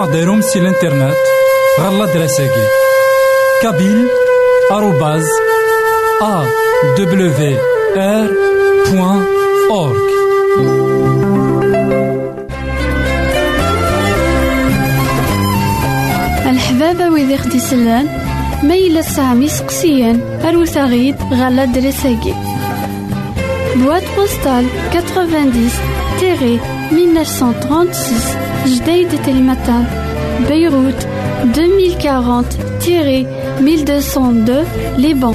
غديرهم سي الانترنت غالا دراساكي كابيل آروباز أ دبليو آر بوان أورك الحبابة ويدي خدي سلان ميلا سامي سقسيان أروثاغيد غالا دراساكي Boîte postale 90-1936 Jdeï de Télématin Beyrouth 2040-1202 Liban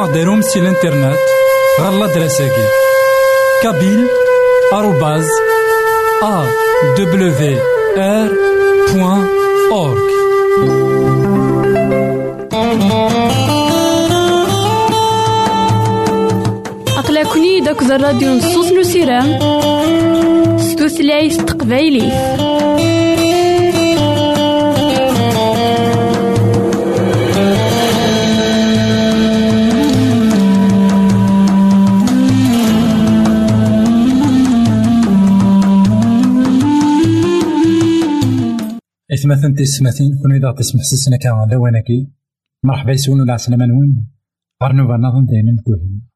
غديرهم سي الانترنت غالا دراساكي كابيل آروباز أ دبليو آر بوان أورك أقلكني داك الراديو نصوص نسيرام ستوثلايف تقبايلي إثمثن تسمثين كون إذا تسمح سسنا كان لوانكي مرحبا يسون ولا عسلامة نون غرنوبا نظن دايما كوهين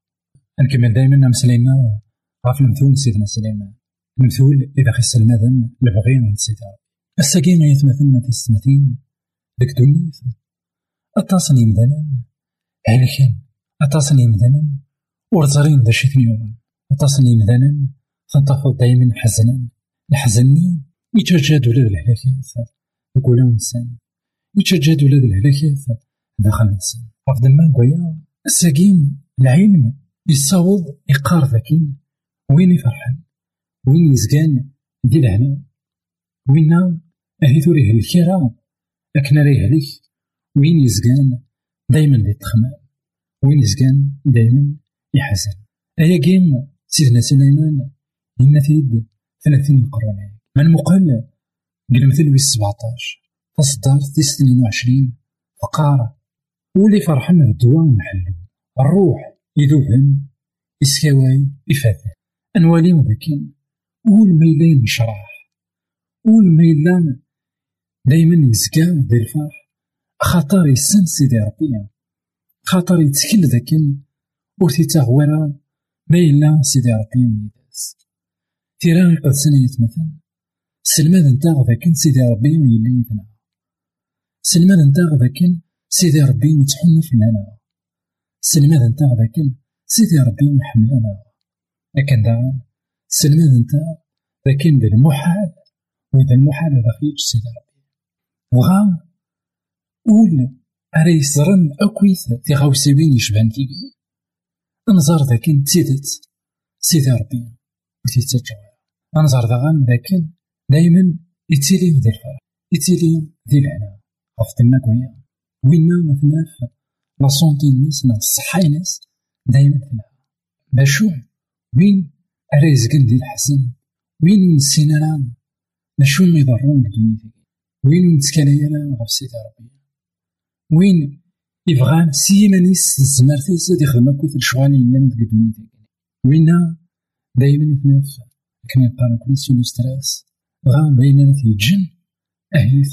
نكمل دايما مسلينا غاف المثول سيدنا سليمان المثول إذا خس المذن لبغين نسيتا الساقين يتمثلنا تسمثين ديك دونيث أتصني مدنا هلكن أتصني مدنا ورزرين ذا شيث يوما أتصني مدنا تنتفض دايما حزنا. الحزني يتجاد ولاد الهلاكات يقول إنسان يتجاد ولاد الهلاكات داخل الإنسان أفضل ما نقويا الساقين العلم يصاوب يقار ذاكين وين يفرحن وين يزقان دي لهنا. وين أهي ثوري الكرا أكنا راه هلك وين يزقان دايما دي وين يزقان دايما يحزن أيا جيم سيدنا سليمان إن تيد ثلاثين قرون. من مقل قل مثل ويس سبعتاش. تصدر تيس وعشرين. فقارة ولي فرحنا الدواء ونحلو الروح يذوبن. يسكاواي يفاثن أنوالي ولكن ول ما يلا ينشرح ول ما يلا دايما يزكا ذي الفرح. خاطر يسن سيدي ربي. خاطر يتكل ذاكن. ور تيتاغورا ما يلا سيدي ربي ميداس تيران قد سنة يتمثل سلمان ذاكن سيدي ربي يلا يدنا سلمان ذاكن سيدي ربي يتحني فينا سلمان ذاكن سيدي ربي يحملنا لكن دعان سلمان نتا لكن ذا المحال وإذا المحال هذا خيج سيدي ربي. وغا قول أري يسرن أكويث تيغاوسي بين يشبهن فيكي انظر ذاكن تسيدت سيدي ربي وتيتجاوز انظر ذاغن لكن دايما يتيلي ذي الفرح يتيلي ذي العناء غف تما كويا؟ وينا مثلا في لا سونتي الناس نا الصحة الناس دايما تلعب باشو وين أرا يزقن دي الحزن؟ وين نسينا لا ماشو ما يضرون بدوني وين نتكالا لا غف سيدي ربي؟ وين يبغان سيمانيس الزمارتيس دي خدمة كويت الشغال يلان ديك دوني وينا دايما تناف كنا نقارن كل سولو ستريس غا بينا تيجن أهيث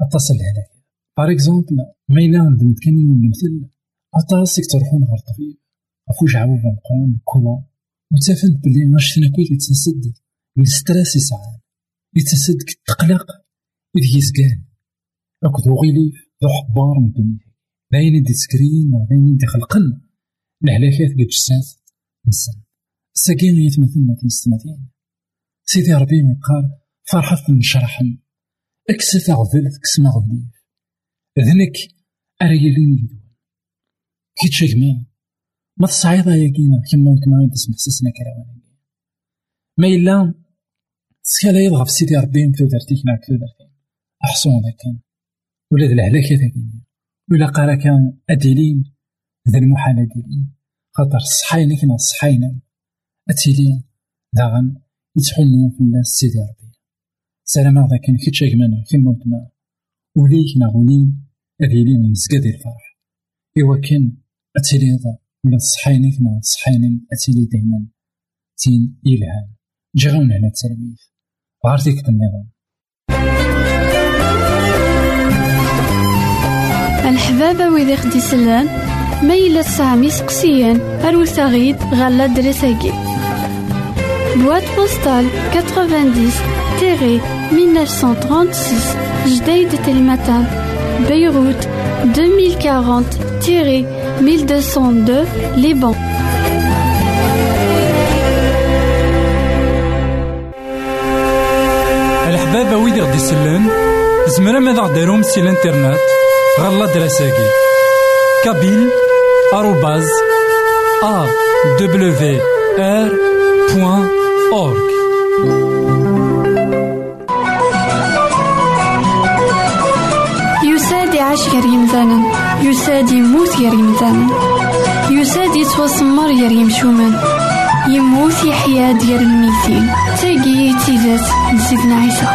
أتصل هلاك بار اكزومبل ما إلا عندهم كان يوم المثل. أطاسك تروحون غير الطبيب أفوج عاوب مقران كولون. وتافنت بلي غاشتنا كويت يتسد الستريس يسعان يتسد التقلق إذ يزقان أكد وغيليف ذو حبار من الدنيا. باين دي سكرين باين دي خلقن الهلاكات قد جسات. نسن. ساكين يتمثلنا في السماتين. سيدي ربي قال فرحة نشرحن اكسث غذل تكسما غذليف ذنك أريلين يدوان كي تشجما ما تصعيد يا كينا كما كما يدسم حسسنا كراوانا ما إلا تسكالا يضغى في سيدي ربي مع كتو درتين أحسن ذاك ولا ذا الهلاك ذاك ولا قارا كان أديلين ذا المحال أديلين. خاطر الصحاينا كنا الصحاينا أتيلين داغن يتحنوا في الناس سيدي ربي سلام هذا كان كي تشاكمانا كيما وتما وليك ناغونين أديلين يزقا ديال الفرح. إوا كان أتيلي ولا صحاينك نا صحاينم أتيلي دايما. تين إلهام جي غاون هنا التلاميذ غار ديك النظام. الحبابة ويدي خدي سلان ما إلا تسعمي سقسيان أروت غيد غالا دريساكي. Boîte postale 90 1936 Jdeï de Télématin Beyrouth 2040 1202 Liban. الحبابة ويدي غدي يسلن زمرا ماذا غديرهم سي الانترنت غالا دراساكي كابيل آروباز أ دبليو آر بوان أورك يساد يعيش غير يمثالا يساد يموت غير يمثالا يساد يتوسمر غير يمشومان يموت يحيا ديال الميتين تاقي تيزات نسيتنا عيسى.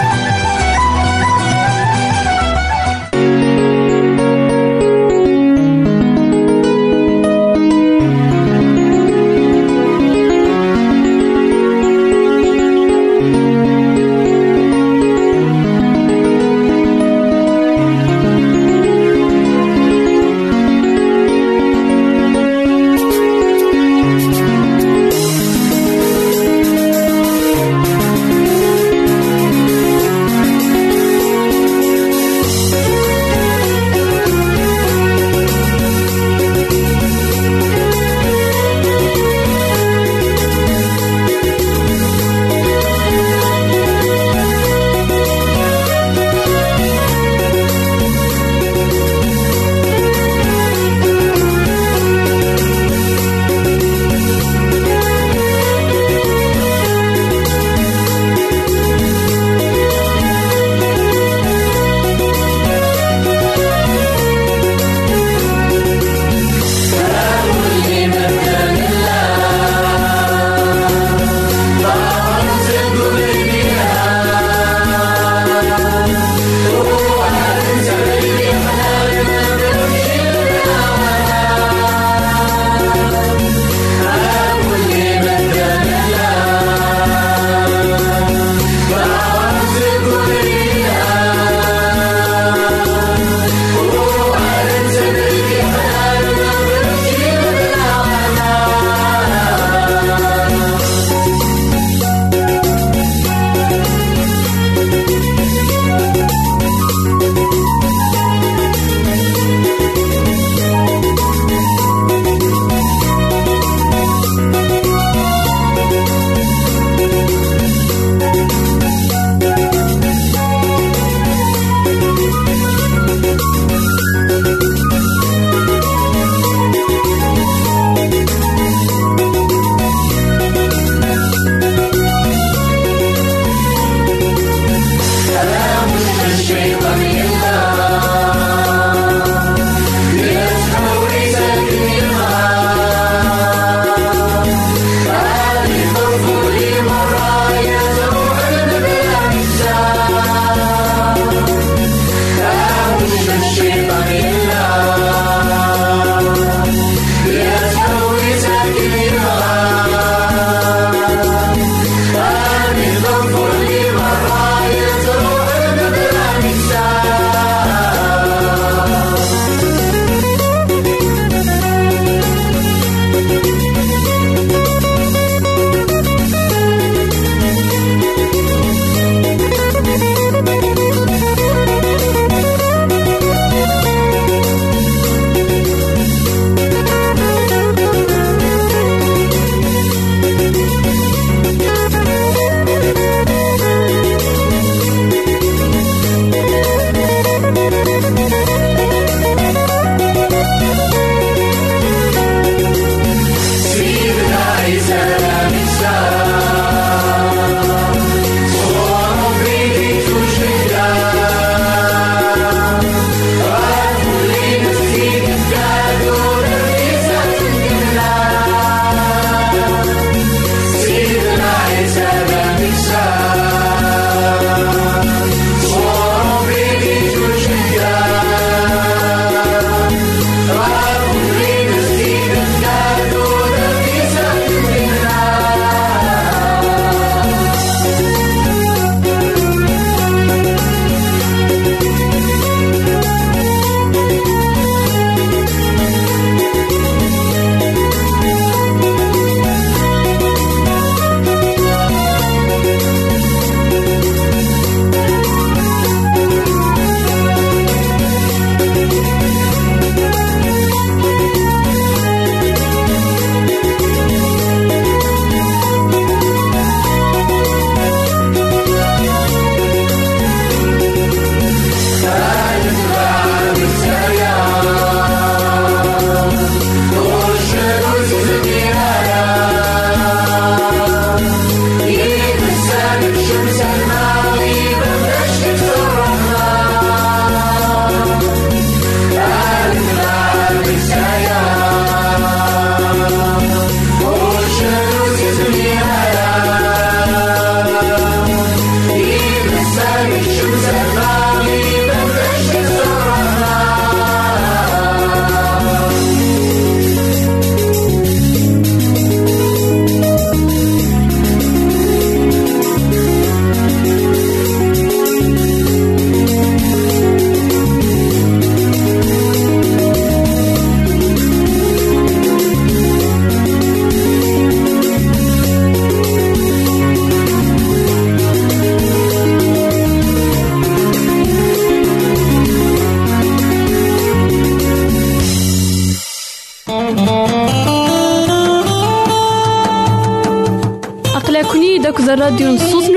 داك الراديو نصوص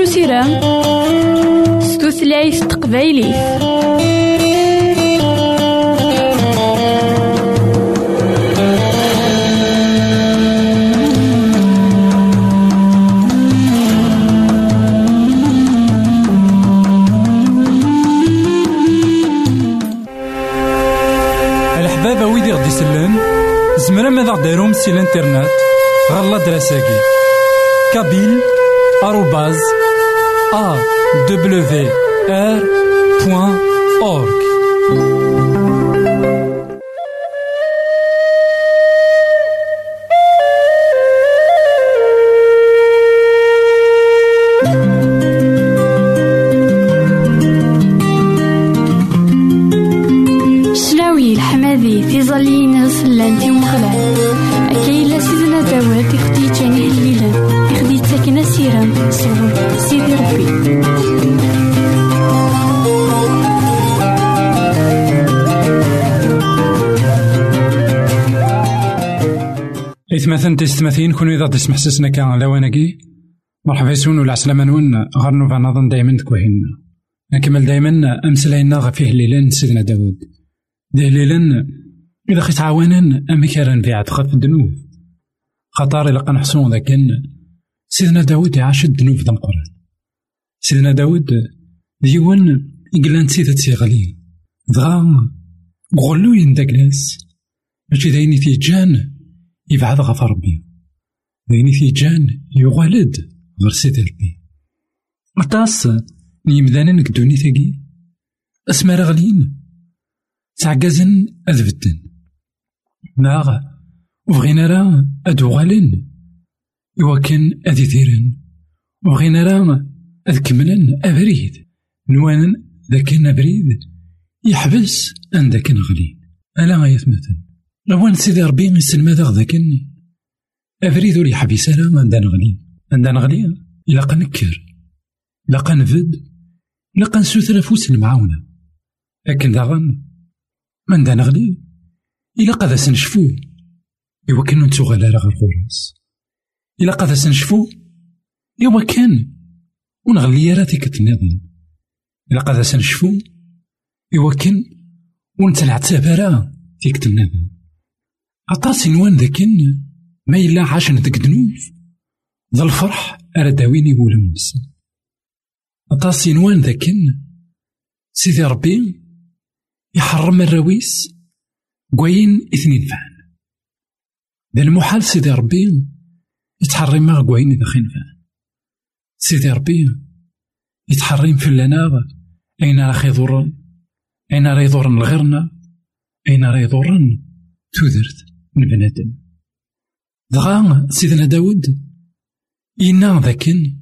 ستوثلايف الحبابة ويدي غدي يسلم زمرا ماذا غديرهم سي الإنترنت. غالا دراساكي. كابيل. آروباز إثماثن تستماثين كونو إذا تسمح سسنا كان لواناكي مرحبا يسون ولا عسلامة نون. غير نوفا نظن دايما تكوهينا نكمل دايما أمسلاينا غفيه ليلان سيدنا داود. ديه ليلان إذا خيت عوانا أمي كان في عتقى في الذنوب خطر إلا قنحصون لكن سيدنا داود يعاش الذنوب ذا القرآن. سيدنا داود ديوان إقلان سيدة تيغلي دغا غلو يندقلاس. ماشي دايني في جان يبعد غف ربي. دايني في جان يغالد غير سيدي ربي. أطاس يمدانا نك دونيتاكي أسما رغلين تعكازن أذبتن ناغ وبغينا راه أدو غالن إوا كان أدي ديرن وبغينا راه أبريد. نوانن ذاك أبريد. يحبس أن ذاك غلين ألا غاية مثلا لوان سيدي ربي يسلم ماذا ذاك أبريد ولي يحبس أنا عندنا غلين عندنا غلين إلا قنكر. إلا قنفد. إلا قنسوثر فوس المعاونة لكن داغن من دا نغلي إلا قد سنشفو. إوا كان نتوغل على غير غراس إلا قد سنشفو. إوا كان. ونغلي راه ديك النظام إلا قد سنشفو. إوا كان. ونتلعتاب راه ديك النظام عطاس نوان ذاكن ما إلا عاشن ذاك دنوب ذا الفرح أرا داويني يقولون عطاس نوان ذاكن سيدي ربي يحرم الرويس قوين إثنين فعل ذا المحال سيدي ربي يتحرم قوين إذا فعل سيدي ربي يتحرم في اللناغ. أين راح يضرن؟ أين راه يضرن لغيرنا أين راه يضرن؟ تودرت من بنادم دغا سيدنا داود. إنا ذاكن.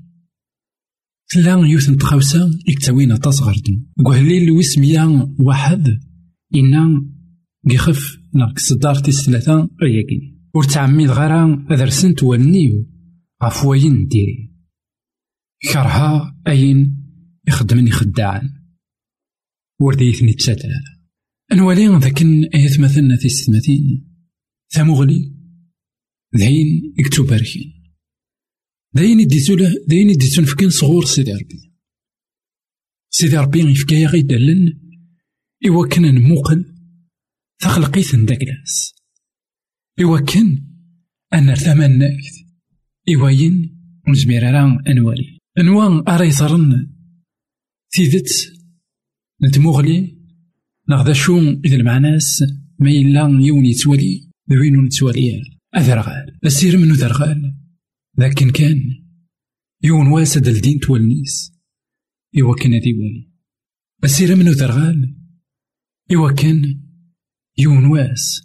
تلا يوث نتخاوسا يكتاوينا تصغردن قهليل ويس ميا واحد. إنا يخف ناك صدار تيس ثلاثة رياكين ور تعميد غير هذا رسنت والنيو غف وين ديري. كرها أين يخدمني خداعا ورديتني تساتل أنوالي ذاكن آيات مثلنا في ستماتين ثمغلي ذهين يكتو باركين داين يديتو له داين يديتو نفكين صغور سيدي ربي. سيدي ربي يفكايا غي دلن إوا كان نموقل تخلقيت نداكلاس إوا كان أنا ثمن ناكت إوا ين ونزمير راه أنوالي أنوان أرى يصرن تيدت نتموغلي ناخذ شو إذا المعناس ما إلا يون يتولي ذوين نتوالي أذرغال السير منو ذرغال لكن كان يون واسد الدين تولنيس. إوا كان هذي والي السير منو ذرغال إوا كان يون واس.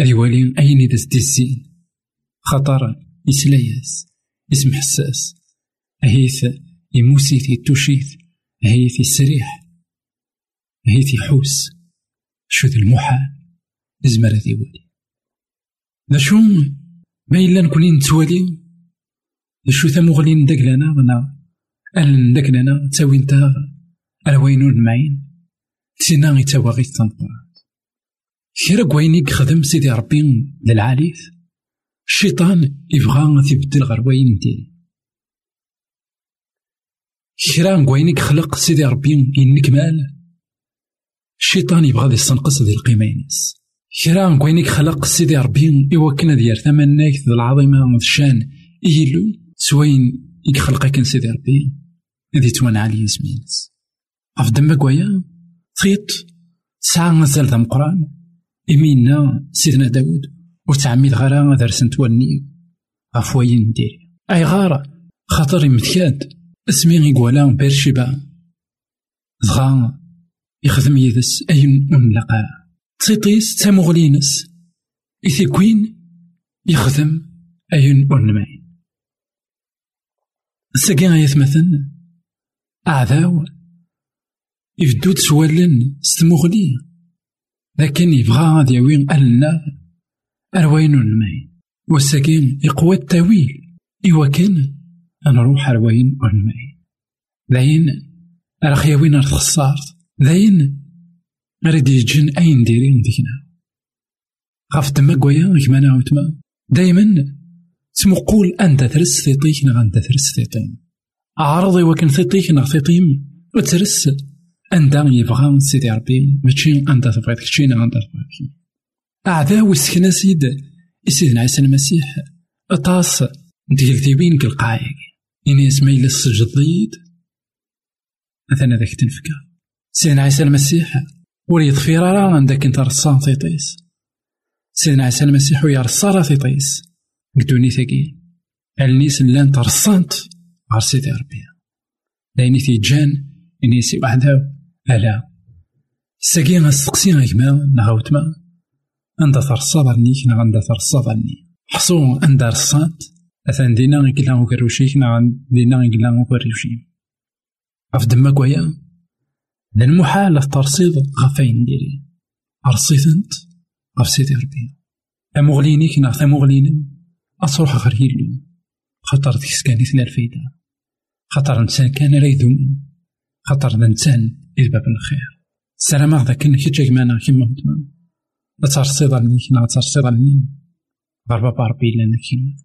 هذي والي أين إذا الزين خطر يسلياس اسم حساس. أهيث يموسيث يتوشيث أهيث السريح. أهيث يحوس. شو ذا المحال زمر ذي ولي ذا شو ما إلا نكوني نتوالي. شو ثمغلي ندق لنا غنا أل ندق لنا تساوي نتا الوينون معين تسينا غي تواغي التنقرات كيرا كويني خدم سيدي ربي للعاليث الشيطان يبغى تبدل غير وين ديري كرا نكوينيك خلق سيدي ربي إنك مال. الشيطان يبغى يستنقص ذي القيمة ينس. كرا نكوينيك خلق سيدي ربي إوا ديال ثمنك ذي العظيمة الشان. إيلو سوين يخلقك سيدي ربي ذي توان علي يسمينس عف دمك ويا؟ تخيط. ساعة مازال ذا مقران إمينا سيدنا داود. وتعميد غرا درسن تواني غفوين ندير أي غارة. خاطر يمتكاد اسمي يقوالا بيرشيبا دغا يخدم يدس أين أنلقا تسيطيس تامغلينس إثي كوين يخدم أين أنماين ساقي غيثمثن أعذاو يفدود سوالن ستمغلي لكن يبغى غادي يوين ألنا أروين الماء والساكين يقوى التاويل إوا كان نروح أروين الماء داين رخيوين الخصارت داين غريد يجن أين ديرين ديكنا؟ غاف تما كوايا كما وتما دايما تمقول أنت ترس ثيطيك نغ أنت ترس ثيطين أعرضي وكن ثيطيك نغ ثيطيم وترس أنت يبغى سيدي ربي ماشي أنت تبغي كشي نغ أنت تبغي أعداء وسكنا سيد سيدنا عيسى المسيح. أطاس ديال ذيبين كالقايق إني اسمي للسجديد مثلا ذاك تنفكا سيدنا عيسى المسيح. وليد فيرارا عندك انت رصان تيطيس سيدنا عيسى المسيح ويا رصارا تيطيس قدوني ثقي النيس لأن ترصانت غير سيدي ربي. لاني في جان إني سي وحده. ألا ساقي غنستقسي غيكما نغاوتما أنت ترصاد عنيك نا غندا ترصاد عني حصو أندا رصات أثان دينا غيكلا وكروشيك نا دينا غيكلا وكروشيك غف دما كوايا لأن محال الترصيد غفاين ديري. أرصيثنت غف سيدي ربي أمغلينيك نا ثمغلين أصروح غير يلو خاطر ديك سكاني ثنا الفايدة خاطر إنسان كان راه يذوم خاطر الإنسان باب الخير. السلام ذاك كي تجيك معنا كيما لا ترصيد عليك لا ترصيد عليك غير بابا ربي لنا كيما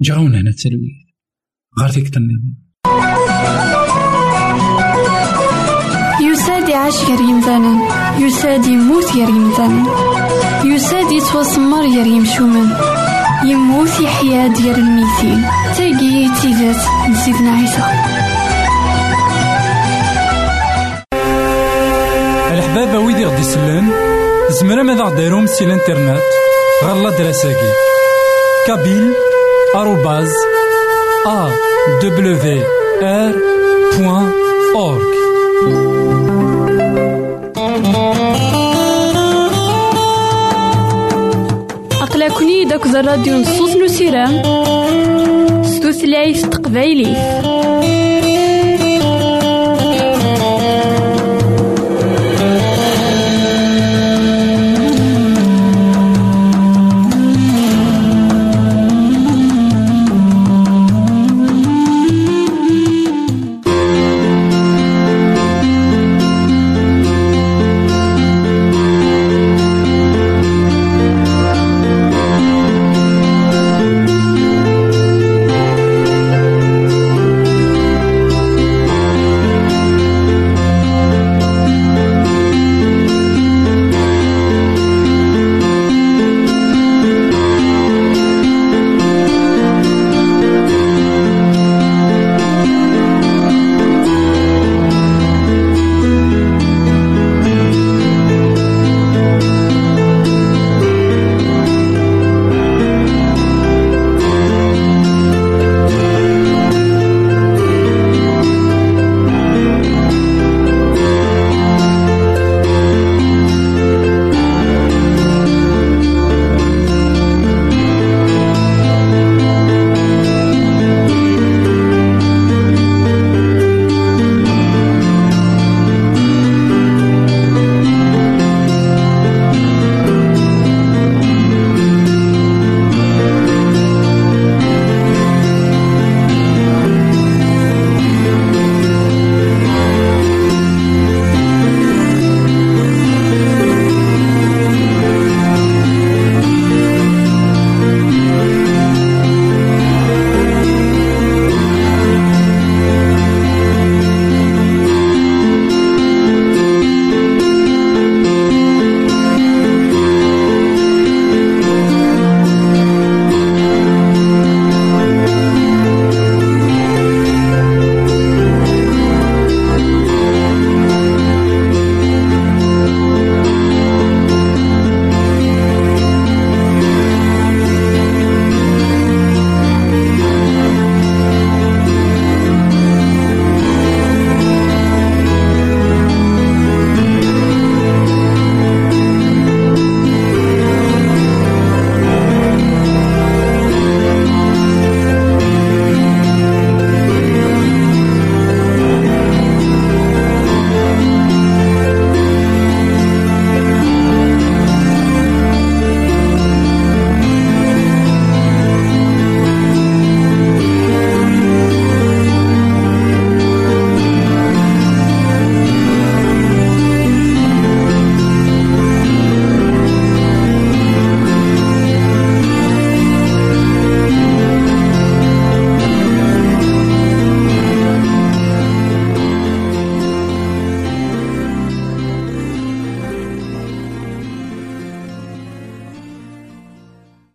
جاونا هنا التلويث غير ديك النظام يساد يعيش غير يمثالا يساد يموت غير يمثالا يساد يتوسمر غير يمشومان يموت يحيا ديال الميتين تاقي تيزات نسيتنا عيسى. الحبابة ويدي غدي يسلن زمرا ماذا غديرهم سي الإنترنت؟ غالا دراساكي. كابيل آروباز أ دبليو آر بوان أورك أقلكني داك الراديو نصوص نسيران ستوثلايف تقبايليه